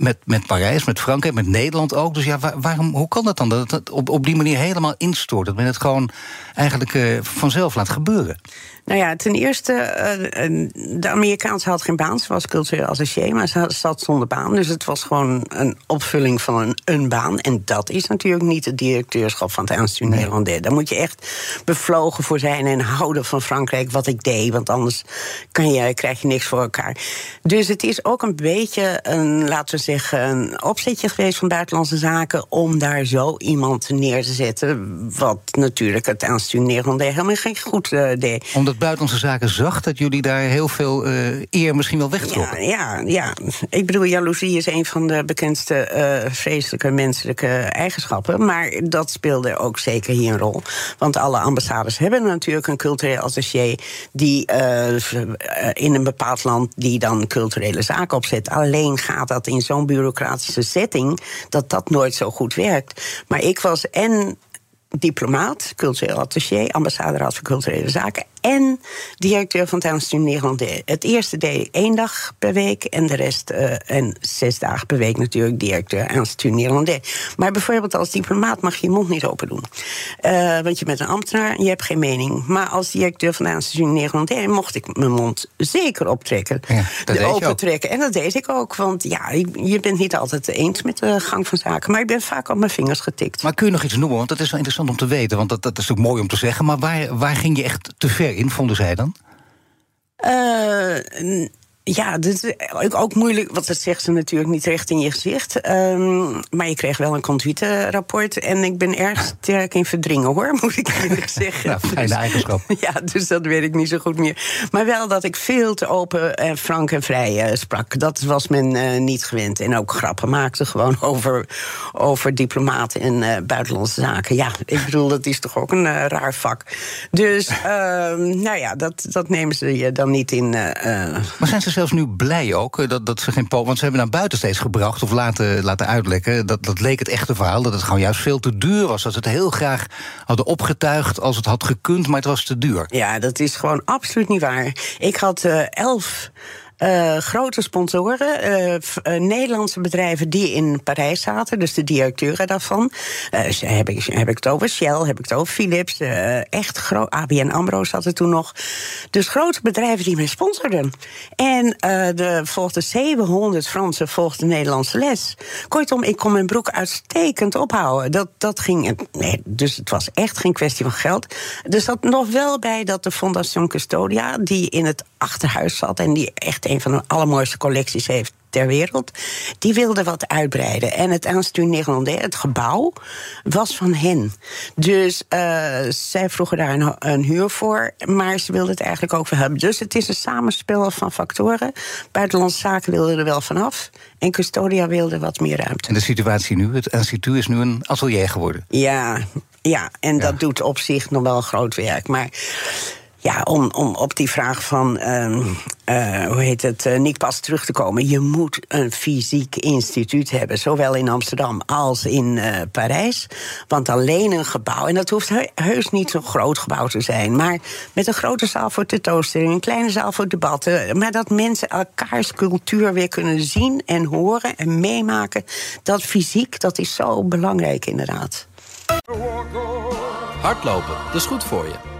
[SPEAKER 4] Met, met Parijs, met Frankrijk, met Nederland ook. Dus ja, waar- waarom, hoe kan dat dan? Dat het op, op die manier helemaal instort. Dat men het gewoon eigenlijk eh, vanzelf laat gebeuren.
[SPEAKER 5] Nou ja, ten eerste, eh, eh, de Amerikaanse had geen baan. Ze was cultureel associé, maar ze zat zonder baan. Dus het was gewoon een opvulling van een, een baan. En dat is natuurlijk niet het directeurschap van het Institut Nederlandais. Daar moet je echt bevlogen voor zijn en houden van Frankrijk, wat ik deed. Want anders kan je, krijg je niks voor elkaar. Dus het is ook een beetje een, laten we zeggen, een opzetje geweest van Buitenlandse Zaken... om daar zo iemand neer te zetten. Wat natuurlijk het Institut Nederlandais helemaal geen goed eh, deed.
[SPEAKER 4] Omdat Buitenlandse Zaken zag dat jullie daar heel veel eh, eer misschien wel wegtrokken.
[SPEAKER 5] Ja, ja, ja. Ik bedoel, jaloezie is een van de bekendste eh, vreselijke menselijke eigenschappen. Maar dat speelde ook zeker hier een rol. Want alle ambassades hebben natuurlijk een cultureel attaché... die eh, in een bepaald land die dan culturele zaken opzet. Alleen gaat dat in zo'n bureaucratische setting... dat dat nooit zo goed werkt. Maar ik was en diplomaat, cultureel attaché, ambassaderaad voor culturele zaken en directeur van het Instituut Nederlandais. Het eerste deed ik één dag per week en de rest eh, en zes dagen per week natuurlijk directeur Instituut Nederlandais. Maar bijvoorbeeld als diplomaat mag je je mond niet open doen. Eh, want je bent een ambtenaar en je hebt geen mening. Maar als directeur van het Instituut Nederlandais mocht ik mijn mond zeker optrekken.
[SPEAKER 4] Ja, dat
[SPEAKER 5] open trekken. En dat deed ik ook, want ja, je je bent niet altijd eens met de gang van zaken. Maar ik ben vaak op mijn vingers getikt.
[SPEAKER 4] Maar kun je nog iets noemen? Want dat is wel interessant om te weten. Want dat, dat is ook mooi om te zeggen. Maar waar, waar ging je echt te ver in, vonden zij dan?
[SPEAKER 5] N- Ja, dit is ook moeilijk, want dat zegt ze natuurlijk niet recht in je gezicht. Um, maar je kreeg wel een conduite-rapport. En ik ben erg sterk in verdringen, hoor, moet ik eerlijk zeggen.
[SPEAKER 4] nou, fijne dus, eigenschap.
[SPEAKER 5] Ja, dus dat weet ik niet zo goed meer. Maar wel dat ik veel te open en frank en vrij uh, sprak. Dat was men uh, niet gewend. En ook grappen maakte gewoon over, over diplomaten en uh, buitenlandse zaken. Ja, ik bedoel, dat is toch ook een raar vak. Dus, ehm, nou ja, dat, dat nemen ze je dan niet in.
[SPEAKER 4] maar zijn ze zelfs nu blij ook eh, dat, dat ze geen Want ze hebben naar buiten steeds gebracht of laten, laten uitlekken. Dat, dat leek het echte verhaal. Dat het gewoon juist veel te duur was. Dat ze het heel graag hadden opgetuigd als het had gekund, maar het was te duur.
[SPEAKER 5] Ja, dat is gewoon absoluut niet waar. Ik had uh, elf uh, grote sponsoren, uh, Nederlandse bedrijven die in Parijs zaten, dus de directeuren daarvan. heb, ik, heb ik het over Shell, heb ik het over Philips, echt groot. ABN Amro zat er toen nog. Dus grote bedrijven die mij sponsorden. En de volgde 700 Fransen volgden de Nederlandse les. Kortom, ik kon mijn broek uitstekend ophouden. Dat, dat ging. Nee, dus het was echt geen kwestie van geld. Er zat nog wel bij dat de Fondation Custodia, die in het achterhuis zat en die echt een van de allermooiste collecties heeft ter wereld. Die wilde wat uitbreiden. En het Institut Néerlandais, het gebouw, was van hen. Dus uh, zij vroegen daar een, een, huur voor. Maar ze wilden het eigenlijk ook wel hebben. Dus het is een samenspel van factoren. Buitenlandse zaken wilden er wel vanaf. En Custodia wilde wat meer ruimte.
[SPEAKER 4] En de situatie nu? Het instituut is nu een atelier geworden.
[SPEAKER 5] Ja, ja en ja. dat doet op zich nog wel groot werk. Maar ja, om, om op die vraag van, uh, uh, hoe heet het, uh, Nick Pas terug te komen. Je moet een fysiek instituut hebben, zowel in Amsterdam als in uh, Parijs. Want alleen een gebouw, en dat hoeft heus niet zo'n groot gebouw te zijn... maar met een grote zaal voor tentoonstellingen, een kleine zaal voor debatten... maar dat mensen elkaars cultuur weer kunnen zien en horen en meemaken... dat fysiek, dat is zo belangrijk inderdaad.
[SPEAKER 6] Hardlopen, dat is goed voor je.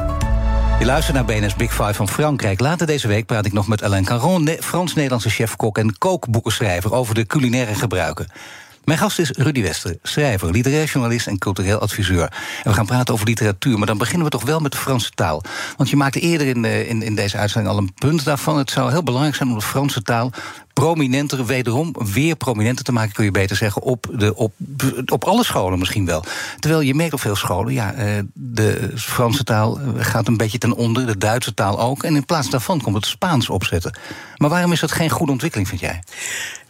[SPEAKER 4] Je luistert naar BNS Big Five van Frankrijk. Later deze week praat ik nog met Alain Caron, Frans-Nederlandse chef-kok en kookboekenschrijver over de culinaire gebruiken. Mijn gast is Rudy Wester, schrijver, literair journalist en cultureel adviseur. En we gaan praten over literatuur, maar dan beginnen we toch wel met de Franse taal. Want je maakte eerder in, de, in, in deze uitzending al een punt daarvan. Het zou heel belangrijk zijn om de Franse taal prominenter, wederom weer prominenter te maken, kun je beter zeggen, op, de, op, op alle scholen misschien wel. Terwijl je merkt op veel scholen, ja, eh, de Franse taal eh, gaat een beetje ten onder, de Duitse taal ook. En in plaats daarvan komt het Spaans opzetten. Maar waarom is dat geen goede ontwikkeling, vind jij?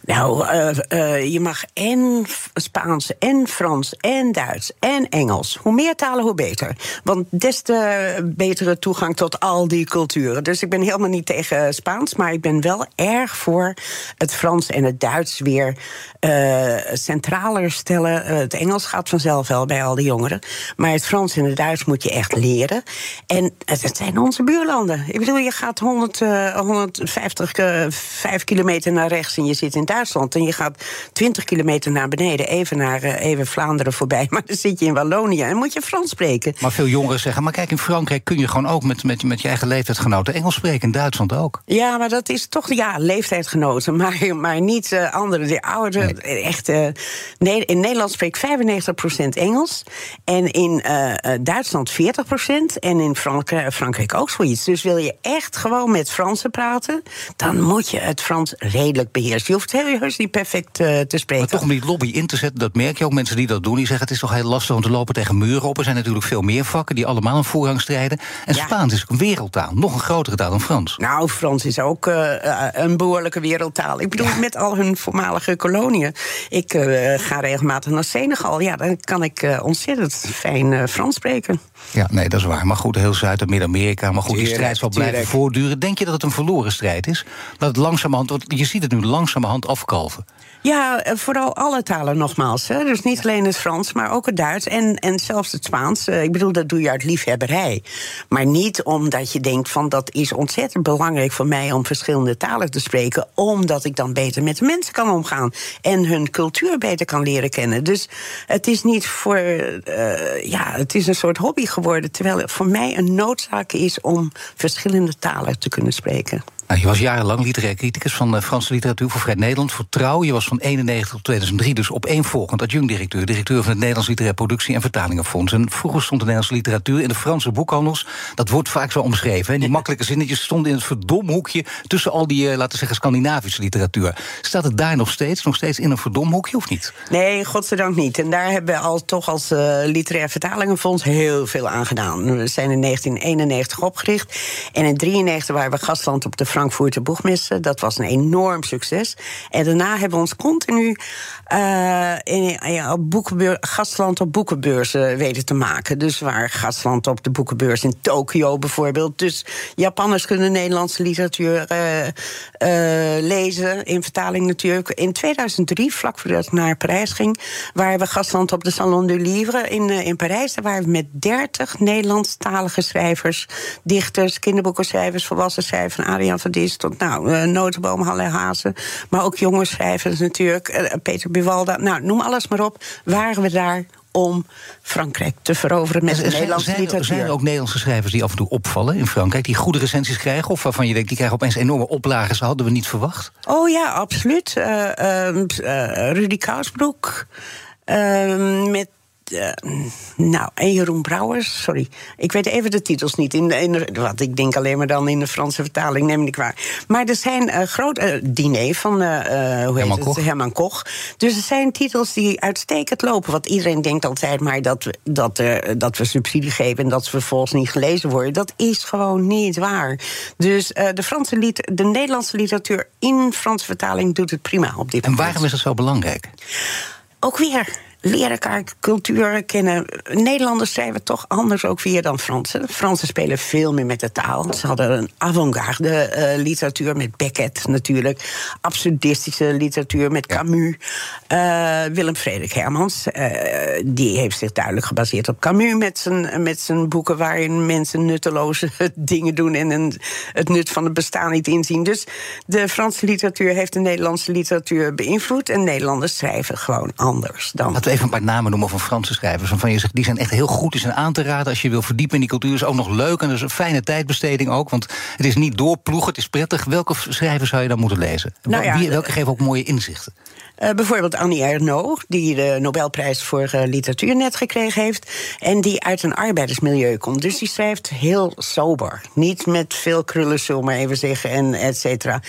[SPEAKER 5] Nou, uh, je mag en Spaans en Frans en Duits en Engels. Hoe meer talen, hoe beter. Want des te betere toegang tot al die culturen. Dus ik ben helemaal niet tegen Spaans, maar ik ben wel erg voor het Frans en het Duits weer uh, centraler stellen. het Engels gaat vanzelf wel bij al die jongeren. Maar het Frans en het Duits moet je echt leren. En het zijn onze buurlanden. Ik bedoel, je gaat 100, 150 5 kilometer naar rechts en je zit in Duitsland. En je gaat 20 kilometer naar beneden, even naar uh, even Vlaanderen voorbij. Maar dan zit je in Wallonië en moet je Frans spreken.
[SPEAKER 4] Maar veel jongeren zeggen, maar kijk, in Frankrijk kun je gewoon ook met, met, met je eigen leeftijdsgenoten Engels spreken. In Duitsland ook.
[SPEAKER 5] Ja, maar dat is toch, ja, Maar, maar niet uh, anderen, de ouderen. Nee. Echt, uh, in Nederland spreekt 95% Engels. En in Duitsland 40%. En in Frankrijk, Frankrijk ook zoiets. Dus wil je echt gewoon met Fransen praten, dan moet je het Frans redelijk beheersen. Je hoeft heus niet perfect te spreken.
[SPEAKER 4] Maar toch om die lobby in te zetten, dat merk je ook. Mensen die dat doen, die zeggen het is toch heel lastig om te lopen tegen muren op. Er zijn natuurlijk veel meer vakken die allemaal een voorrang strijden. En Spaans is ook een wereldtaal, nog een grotere taal dan Frans.
[SPEAKER 5] Nou, Frans is ook een behoorlijke wereldtaal. Ik bedoel, met al hun voormalige koloniën. Ik uh, ga regelmatig naar Senegal. Ja, dan kan ik ontzettend fijn Frans spreken.
[SPEAKER 4] Ja, nee, dat is waar. Maar goed, heel Zuid- en Midden-Amerika. Maar goed, die strijd zal blijven voortduren. Denk je dat het een verloren strijd is? Dat het langzamerhand, want je ziet het nu langzamerhand afkalven.
[SPEAKER 5] Ja, eh, vooral alle talen nogmaals. Hè. Dus niet alleen het Frans, maar ook het Duits en, en zelfs het Spaans. Eh, ik bedoel, dat doe je uit liefhebberij. Maar niet omdat je denkt van dat is ontzettend belangrijk voor mij om verschillende talen te spreken, omdat ik dan beter met de mensen kan omgaan en hun cultuur beter kan leren kennen. Dus het is niet voor, uh, ja, het is een soort hobby geworden, terwijl het voor mij een noodzaak is om verschillende talen te kunnen spreken.
[SPEAKER 4] Nou, je was jarenlang literair criticus van de eh, Franse literatuur voor Vrij Nederland, voor Trouw. Je was van 91 tot 2003 dus opeenvolgend adjunct-directeur, directeur van het Nederlands Literair Productie- en Vertalingenfonds. En vroeger stond de Nederlandse literatuur in de Franse boekhandels. Dat wordt vaak zo omschreven. En die makkelijke zinnetjes stonden in het verdomhoekje tussen al die, eh, laten we zeggen, Scandinavische literatuur. Staat het daar nog steeds, nog steeds in een verdomhoekje of niet?
[SPEAKER 5] Nee, godzijdank niet. En daar hebben we al toch als uh, literair vertalingenfonds heel veel aan gedaan. We zijn in 1991 opgericht. En in 1993 waren we gastland op de Frankfurter Boegmessen. Dat was een enorm succes. En daarna hebben we ons continu uh, in, ja, op gastland op boekenbeurzen weten te maken. Dus waar gastland op de boekenbeurs in Tokio bijvoorbeeld. Dus Japanners kunnen Nederlandse literatuur uh, lezen, in vertaling natuurlijk. In 2003, vlak voordat ik naar Parijs ging, waren we gastland op de Salon du Livre in, in Parijs. Daar waren we met 30 Nederlandstalige schrijvers, dichters, kinderboekenschrijvers, volwassen schrijvers, Adriaan Dis tot nou, Notenboom, Halle Hazen. Maar ook jonge schrijvers natuurlijk, Peter Buwalda. Nou, noem alles maar op. Waren we daar om Frankrijk te veroveren met de Nederlandse
[SPEAKER 4] zijn,
[SPEAKER 5] literatuur.
[SPEAKER 4] Zijn er ook Nederlandse schrijvers die af en toe opvallen in Frankrijk... die goede recensies krijgen? Of waarvan je denkt, die krijgen opeens enorme oplagen... ze hadden we niet verwacht?
[SPEAKER 5] Oh ja, absoluut. Uh, Rudy Kousbroek... met uh, nou, en Jeroen Brouwers, sorry. Ik weet even de titels niet. In, in, wat ik denk alleen maar dan in de Franse vertaling, neem ik waar. Maar er zijn uh, grote. Uh, diner van hoe
[SPEAKER 4] Herman,
[SPEAKER 5] heet
[SPEAKER 4] Koch.
[SPEAKER 5] Herman Koch. Dus er zijn titels die uitstekend lopen. Want iedereen denkt altijd maar dat we, dat, dat we subsidie geven en dat ze vervolgens niet gelezen worden. Dat is gewoon niet waar. Dus de, Franse liter, de Nederlandse literatuur in Franse vertaling doet het prima op dit
[SPEAKER 4] en
[SPEAKER 5] moment.
[SPEAKER 4] En waarom is dat zo belangrijk?
[SPEAKER 5] Ook weer leren elkaar cultuur kennen. Nederlanders schrijven toch anders ook weer dan Fransen. Fransen spelen veel meer met de taal. Ze hadden een avant-garde uh, literatuur met Beckett natuurlijk. Absurdistische literatuur met Camus. Uh, Willem Frederik Hermans, uh, die heeft zich duidelijk gebaseerd op Camus... met zijn, met zijn boeken waarin mensen nutteloze dingen doen... en een, het nut van het bestaan niet inzien. Dus de Franse literatuur heeft de Nederlandse literatuur beïnvloed... en Nederlanders schrijven gewoon anders dan
[SPEAKER 4] even een paar namen noemen van Franse schrijvers. Waarvan je zegt, die zijn echt heel goed, die zijn aan te raden. Als je wil verdiepen in die cultuur, is ook nog leuk. En dat is een fijne tijdbesteding ook. Want het is niet doorploegen, het is prettig. Welke schrijvers zou je dan moeten lezen?
[SPEAKER 5] Nou ja,
[SPEAKER 4] Wie, welke geven ook mooie inzichten?
[SPEAKER 5] Uh, bijvoorbeeld Annie Ernaux, die de Nobelprijs voor uh, literatuur net gekregen heeft. En die uit een arbeidersmilieu komt. Dus die schrijft heel sober. Niet met veel krullen, zullen we maar even zeggen, en et cetera.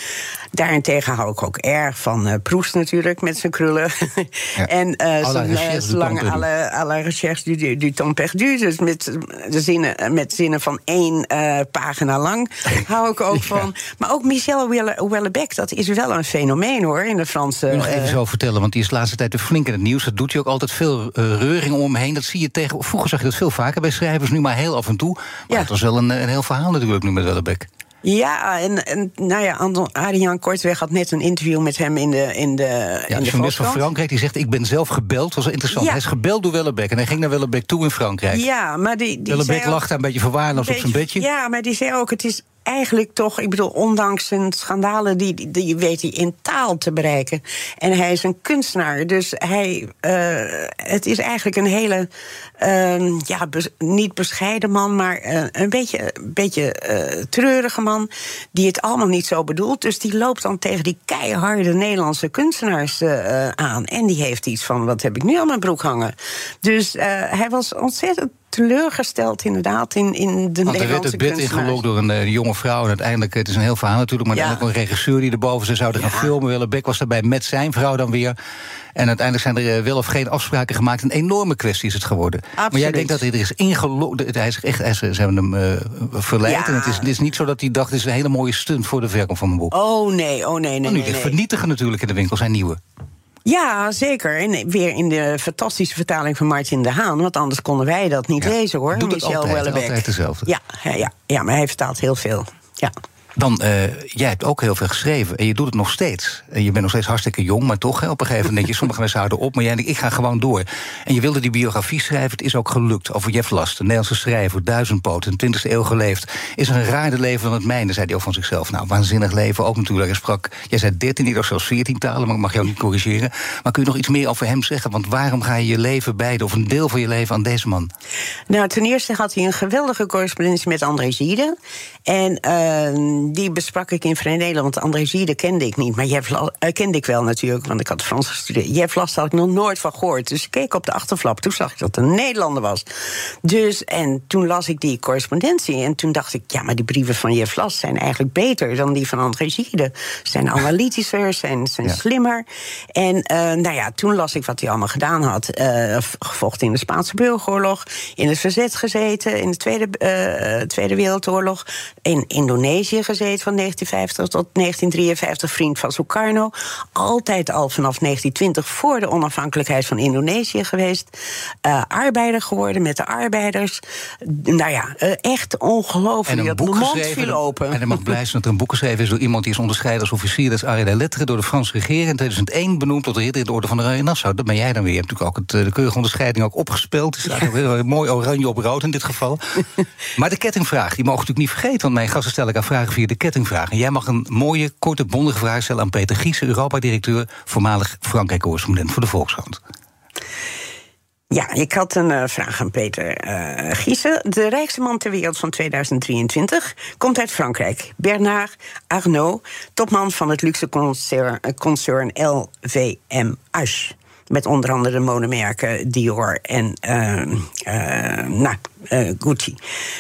[SPEAKER 5] Daarentegen hou ik ook erg van uh, Proest natuurlijk, met zijn krullen. Ja. en zijn lange à la recherche du, du temps perdu. Dus met, de zinnen, met zinnen van één pagina lang hou ik ook ja. van. Maar ook Michel Houellebecq, dat is wel een fenomeen hoor, in de Franse
[SPEAKER 4] zo vertellen, want die is de laatste tijd flink in het nieuws. Dat doet hij ook altijd veel uh, reuring om hem heen. Dat zie je tegen. Vroeger zag je dat veel vaker bij schrijvers, nu maar heel af en toe. Maar ja. het was wel een, een heel verhaal natuurlijk nu met Wellebeck.
[SPEAKER 5] Ja, en, en nou ja, Adriaan Kortweg had net een interview met hem in de in de
[SPEAKER 4] Ja,
[SPEAKER 5] in
[SPEAKER 4] de journalist van Frankrijk die zegt: Ik ben zelf gebeld. was interessant.
[SPEAKER 5] Ja.
[SPEAKER 4] Hij is gebeld door Wellebeck en hij ging naar Wellebeck toe in Frankrijk.
[SPEAKER 5] Ja, maar die, die
[SPEAKER 4] Wellebeck daar een beetje verwaarloosd op zijn bedje.
[SPEAKER 5] Ja, maar die zei ook: Het is eigenlijk toch, ik bedoel, ondanks zijn schandalen, die, die, weet hij in taal te bereiken. En hij is een kunstenaar. Dus hij, uh, het is eigenlijk een hele, uh, ja, niet bescheiden man, maar uh, een beetje, beetje treurige man. Die het allemaal niet zo bedoelt. Dus die loopt dan tegen die keiharde Nederlandse kunstenaars aan. En die heeft iets van: wat heb ik nu aan mijn broek hangen? Dus hij was ontzettend teleurgesteld inderdaad in, in de
[SPEAKER 4] Want er werd het bed ingelokt door een eh, jonge vrouw. En uiteindelijk, het is een heel verhaal natuurlijk... maar
[SPEAKER 5] Ja.
[SPEAKER 4] dan ook een regisseur die erboven ze zouden gaan filmen. Willem Beck was daarbij met zijn vrouw dan weer. En uiteindelijk zijn er eh, wel of geen afspraken gemaakt. Een enorme kwestie is het geworden. Maar jij
[SPEAKER 5] Absoluut.
[SPEAKER 4] denkt dat hij er is ingelokt... Hij is echt, hij is- ze hebben hem eh, verleid.
[SPEAKER 5] Ja.
[SPEAKER 4] En het is, het is niet zo dat hij dacht... het is een hele mooie stunt voor de verkoop van mijn boek.
[SPEAKER 5] Oh nee, oh nee, nee.
[SPEAKER 4] Maar nu
[SPEAKER 5] nee.
[SPEAKER 4] vernietigen natuurlijk in de winkel zijn nieuwe.
[SPEAKER 5] Ja, zeker. En weer in de fantastische vertaling van Martin de Haan. Want anders konden wij dat niet
[SPEAKER 4] Ja.
[SPEAKER 5] lezen hoor.
[SPEAKER 4] Doet het
[SPEAKER 5] Michel
[SPEAKER 4] altijd, altijd dezelfde.
[SPEAKER 5] Ja, ja, ja, ja, maar hij vertaalt heel veel. Ja.
[SPEAKER 4] Dan, eh, jij hebt ook heel veel geschreven en je doet het nog steeds. En je bent nog steeds hartstikke jong, maar toch, hè, op een gegeven moment... je, sommige mensen houden op, maar jij denkt, ik ga gewoon door. En je wilde die biografie schrijven, het is ook gelukt. Over Jeff Last, een Nederlandse schrijver, duizendpoot... in de 20e eeuw geleefd. Is een raarder leven dan het mijne, zei hij ook van zichzelf. Nou, waanzinnig leven, ook natuurlijk. Hij sprak, jij zei 13, ik dacht zelfs 14 talen, maar ik mag jou niet corrigeren. Maar kun je nog iets meer over hem zeggen? Want waarom ga je je leven bijden, of een deel van je leven, aan deze man?
[SPEAKER 5] Nou, ten eerste had hij een geweldige correspondentie met André Gide. En die besprak ik in Vrij Nederland. André Gide kende ik niet, maar Jeff La- eh, kende ik wel natuurlijk, want ik had Frans gestudeerd. Jeff Last had ik nog nooit van gehoord. Dus ik keek op de achterflap. Toen zag ik dat het een Nederlander was. Dus, en toen las ik die correspondentie. En toen dacht ik, ja, maar die brieven van Jeff Last zijn eigenlijk beter dan die van André Gide. Ze zijn analytischer, zijn, zijn
[SPEAKER 4] Ja.
[SPEAKER 5] slimmer. En eh, nou ja, toen las ik wat hij allemaal gedaan had. Eh, gevochten in de Spaanse burgeroorlog, in het verzet gezeten, in de Tweede, Tweede Wereldoorlog, in Indonesië gezeten van 1950 tot 1953, vriend van Sukarno. Altijd al vanaf 1920 voor de onafhankelijkheid van Indonesië geweest. Eh, arbeider geworden met de arbeiders. Nou ja, eh, echt ongelooflijk.
[SPEAKER 4] En een
[SPEAKER 5] Dat
[SPEAKER 4] boek
[SPEAKER 5] mond
[SPEAKER 4] geschreven.
[SPEAKER 5] viel open.
[SPEAKER 4] En hij mag blij zijn dat er een boek geschreven is door iemand die is onderscheiden als officier. Dat is Arie de Lettre door de Franse regering. In 2001 benoemd tot ridder in de orde van de Oranje Nassau. Dat ben jij dan weer. Je hebt natuurlijk ook het, eh, de keurige onderscheiding ook opgespeeld. Het is eigenlijk heel mooi oranje op rood in dit geval. maar de kettingvraag, die mogen natuurlijk niet vergeten. Want mijn gasten stellen elkaar vragen via de kettingvraag. En jij mag een mooie, korte, bondige vraag stellen aan Peter Giesen, Europa-directeur, voormalig Frankrijk-correspondent voor de Volkskrant.
[SPEAKER 5] Ja, ik had een eh, vraag aan Peter Giessen. De rijkste man ter wereld van 2023 komt uit Frankrijk. Bernard Arnault, topman van het luxe concern, eh, concern LVMH. Met onder andere de modemerken Dior en eh, eh, nou, eh, Gucci.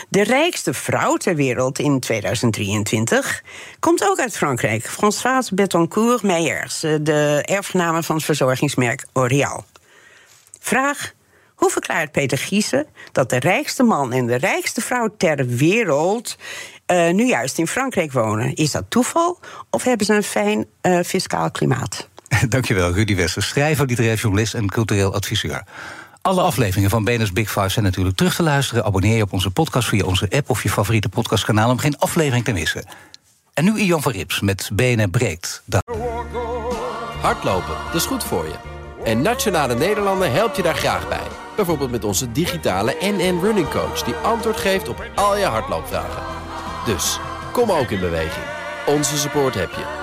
[SPEAKER 5] De rijkste vrouw ter wereld in 2023 komt ook uit Frankrijk. Françoise Bettencourt Meijers, eh, de erfgename van het verzorgingsmerk L'Oréal. Vraag: hoe verklaart Peter Giesen dat de rijkste man en de rijkste vrouw ter wereld nu juist in Frankrijk wonen? Is dat toeval of hebben ze een fijn fiscaal klimaat?
[SPEAKER 4] Dankjewel, Rudy Wester, schrijver, literair journalist en cultureel adviseur. Alle afleveringen van BNS Big Five zijn natuurlijk terug te luisteren. Abonneer je op onze podcast via onze app of je favoriete podcastkanaal om geen aflevering te missen. En nu Ian van Rips met BNR Breekt.
[SPEAKER 6] Hardlopen, dat is goed voor je. En Nationale Nederlanden helpt je daar graag bij. Bijvoorbeeld met onze digitale NN Running Coach... die antwoord geeft op al je hardloopvragen. Dus, kom ook in beweging. Onze support heb je.